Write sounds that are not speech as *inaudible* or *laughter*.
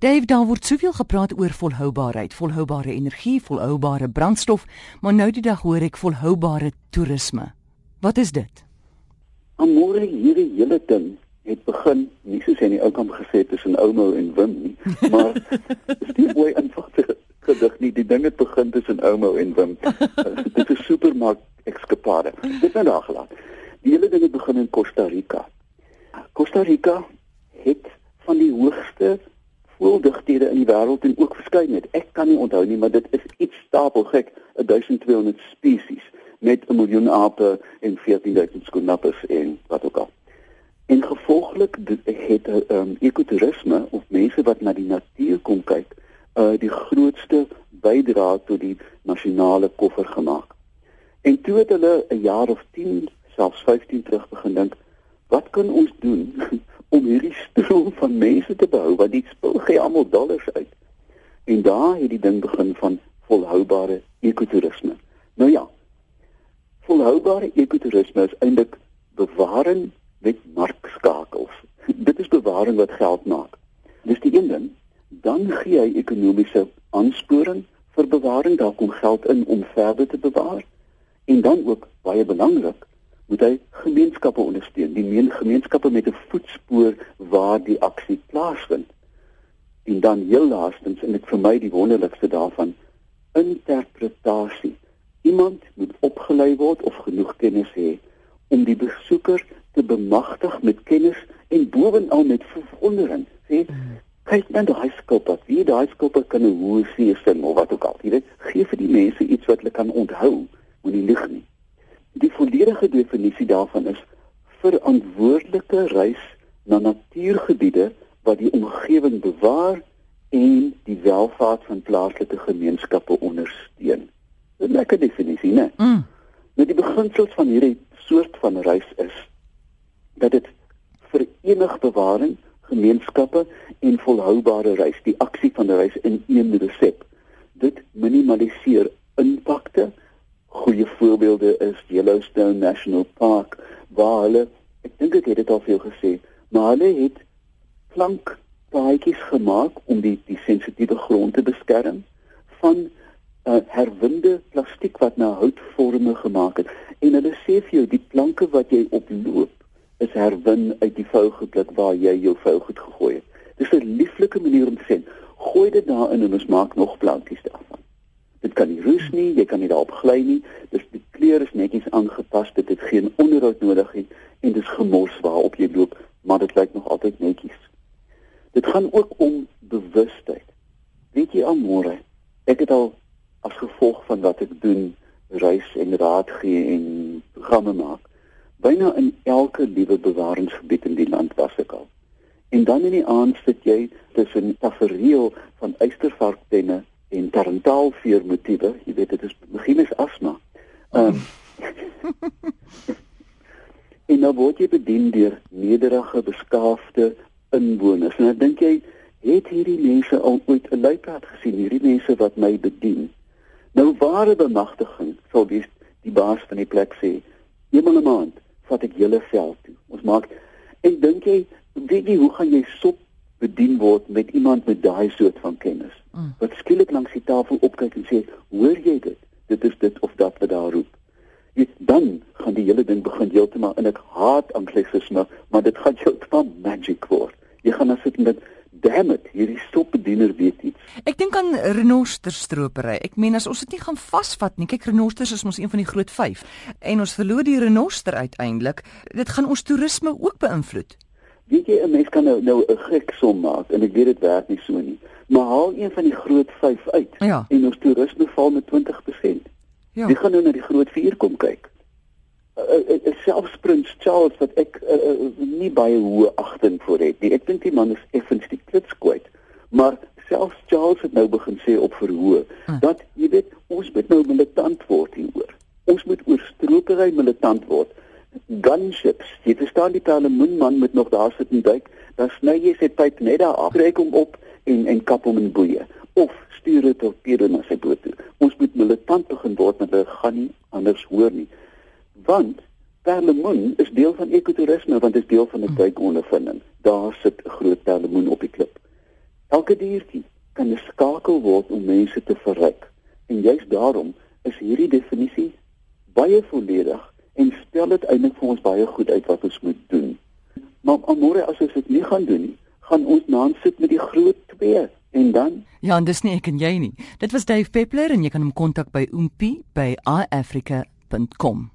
Dave, daar word soveel gepraat oor volhoubaarheid, volhoubare energie, volhoubare brandstof, maar nou die dag hoor ek volhoubare toerisme. Wat is dit? Amore hierdie hele ding het begin nie soos in die ou kamp gesê tussen Oumo en Wim nie, maar dis nie mooi eenvoudig gedig nie. Die ding het begin tussen Oumo en Wim. *laughs* dit is 'n supermark ekskapade. Dit nou daar gelaat. Die hele ding het begin in Costa Rica. Costa Rica het van die hoogste voeldigthede in die wêreld en ook verskeidenheid. Ek kan nie onthou nie, maar dit is iets stapelgek, 1200 spesies met 'n miljoen ape en 14000 skoenappers en wat ook al. En gevolglik het um, ekotourisme of mense wat na die natuur kom kyk, uh die grootste bydrae tot die nasionale koffer gemaak. En toe het hulle 'n jaar of 10, selfs 15 terug begin dink, wat kan ons doen om hierdie stroom van mense te behou want die spul gee almal dollars uit. En daar het die ding begin van volhoubare ekotourisme. Nou ja. Volhoubare ekotourisme is eintlik bewaring met markskakels. *laughs* Dit is bewaring wat geld maak. Dis die een ding. Dan gee hy ekonomiese aansporing vir bewaring, daar kom geld in om verder te bewaar. En dan ook baie belangrik, moet hy gemeenskappe ondersteun, die meen gemeenskappe met 'n voetspoor waar die aksie plaasvind. En dan heel laastens en dit vir my die wonderlikste daarvan, interpretasie. Iemand moet opgelei word of genoeg kennis hê om die besoeker te bemagtig met kennis en bovenal met verwondering. Sê, kyk net daai skilpad, wie daai skilpad kan 'n hoë see sing of wat ook al. Jy weet, gee vir die mense iets wat hulle kan onthou, moenie lieg nie. Volledige definisie daarvan is verantwoordelike reis na natuurgebiede wat die omgewing bewaar en die welvaart van plaaslike gemeenskappe ondersteun. 'n Lekker definisie, né? Mm. Nou die beginsels van hierdie soort van reis is dat dit verenig bewaring, gemeenskappe en volhoubare reis, die aksie van die reis in een resep. Dit minimaliseer impakte goeie voorbeelde is Yellowstone National Park waar hulle ek dink ek het dit al vir jou gesê maar hulle het plank paadjies gemaak om die die sensitiewe grond te beskerm van uh, herwinde plastiek wat na houtvorme gemaak het. En hulle sê vir jou die planke wat jy oploop is herwin uit die vougoedlik waar jy jou vougoed gegooi het. Dis 'n lieflike manier om te sê gooi dit daarin en ons maak nog plantjies daarvan Dit kan nie roes nie, jy kan nie daarop gly nie. Dis die kleur is netjies aangepas, dit het geen onderhoud nodig nie en dis gemors waarop jy loop, maar dit lyk nog altyd netjies. Dit gaan ook om bewustheid. Weet jy almore, ek het al as gevolg van wat ek doen, reis en raad gee en programme maak, byna in elke liewe bewaringsgebied in die land was ek al. En dan in die aand sit jy tussen tafereel van eystervarktenne en tarantaalveer motiewe, jy weet dit is begin is asma. Ehm um, *laughs* en nou word jy bedien deur nederige, beskaafde inwoners. En ek dink jy het hierdie mense al ooit 'n luipaard gesien, hierdie mense wat my bedien. Nou ware bemagtiging sal wees die baas van die plek sê, "Eenmal 'n maand vat ek julle veld toe." Ons maak en dink jy, weet jy hoe gaan jy sop bedien word met iemand met daai soort van kennis? Mm. Wat skielik langs die tafel opkyk en sê, "Hoor jy dit? Dit is dit of dat wat daar roep." Jy dan gaan die hele ding begin heeltemal in ek haat anglisisme, maar dit gaan heeltemal magic word. Jy gaan dan sit met damn it, hierdie stopbediener weet iets. Ek dink aan renosterstropery. Ek meen as ons dit nie gaan vasvat nie. Kyk, renosters is mos een van die groot 5 en ons verloor die renoster uiteindelik. Dit gaan ons toerisme ook beïnvloed. Weet jy, 'n mens kan nou nou 'n gek som maak en ek weet dit werk nie so nie maar haal een van die groot 5 uit ja. en ons toerisme val met 20%. Ja. Wie gaan nou na die groot 4 kom kyk? Uh, uh, selfs Prins Charles wat ek uh, uh, nie baie hoë agting vir het nie. Ek dink die man is effens die klits kwyt. Maar selfs Charles het nou begin sê op verhoor hm. dat jy weet ons moet nou militant word hieroor. Ons moet oor stropery militant word. Gunships. Jy verstaan die taal 'n moenman moet nog daar sit en duik. Dan sny jy sy pyp net daar af. Trek hom op en en kap hom in boeye of stuur dit op Peter na sy boot toe. Ons moet militant begin word want hulle gaan nie anders hoor nie. Want perlemoen is deel van ekotourisme want dit is deel van 'n duikondervinding. Daar sit 'n groot perlemoen op die klip. Elke diertjie kan 'n skakel word om mense te verryk. En juist daarom is hierdie definisie baie volledig en stel dit eintlik vir ons baie goed uit wat ons moet doen. Maar môre as ons dit nie gaan doen nie, gaan ons naam sit met die groot 2 en dan Ja, en dis nie ek en jy nie. Dit was Dave Peppler en jy kan hom kontak by oompie by iafrica.com.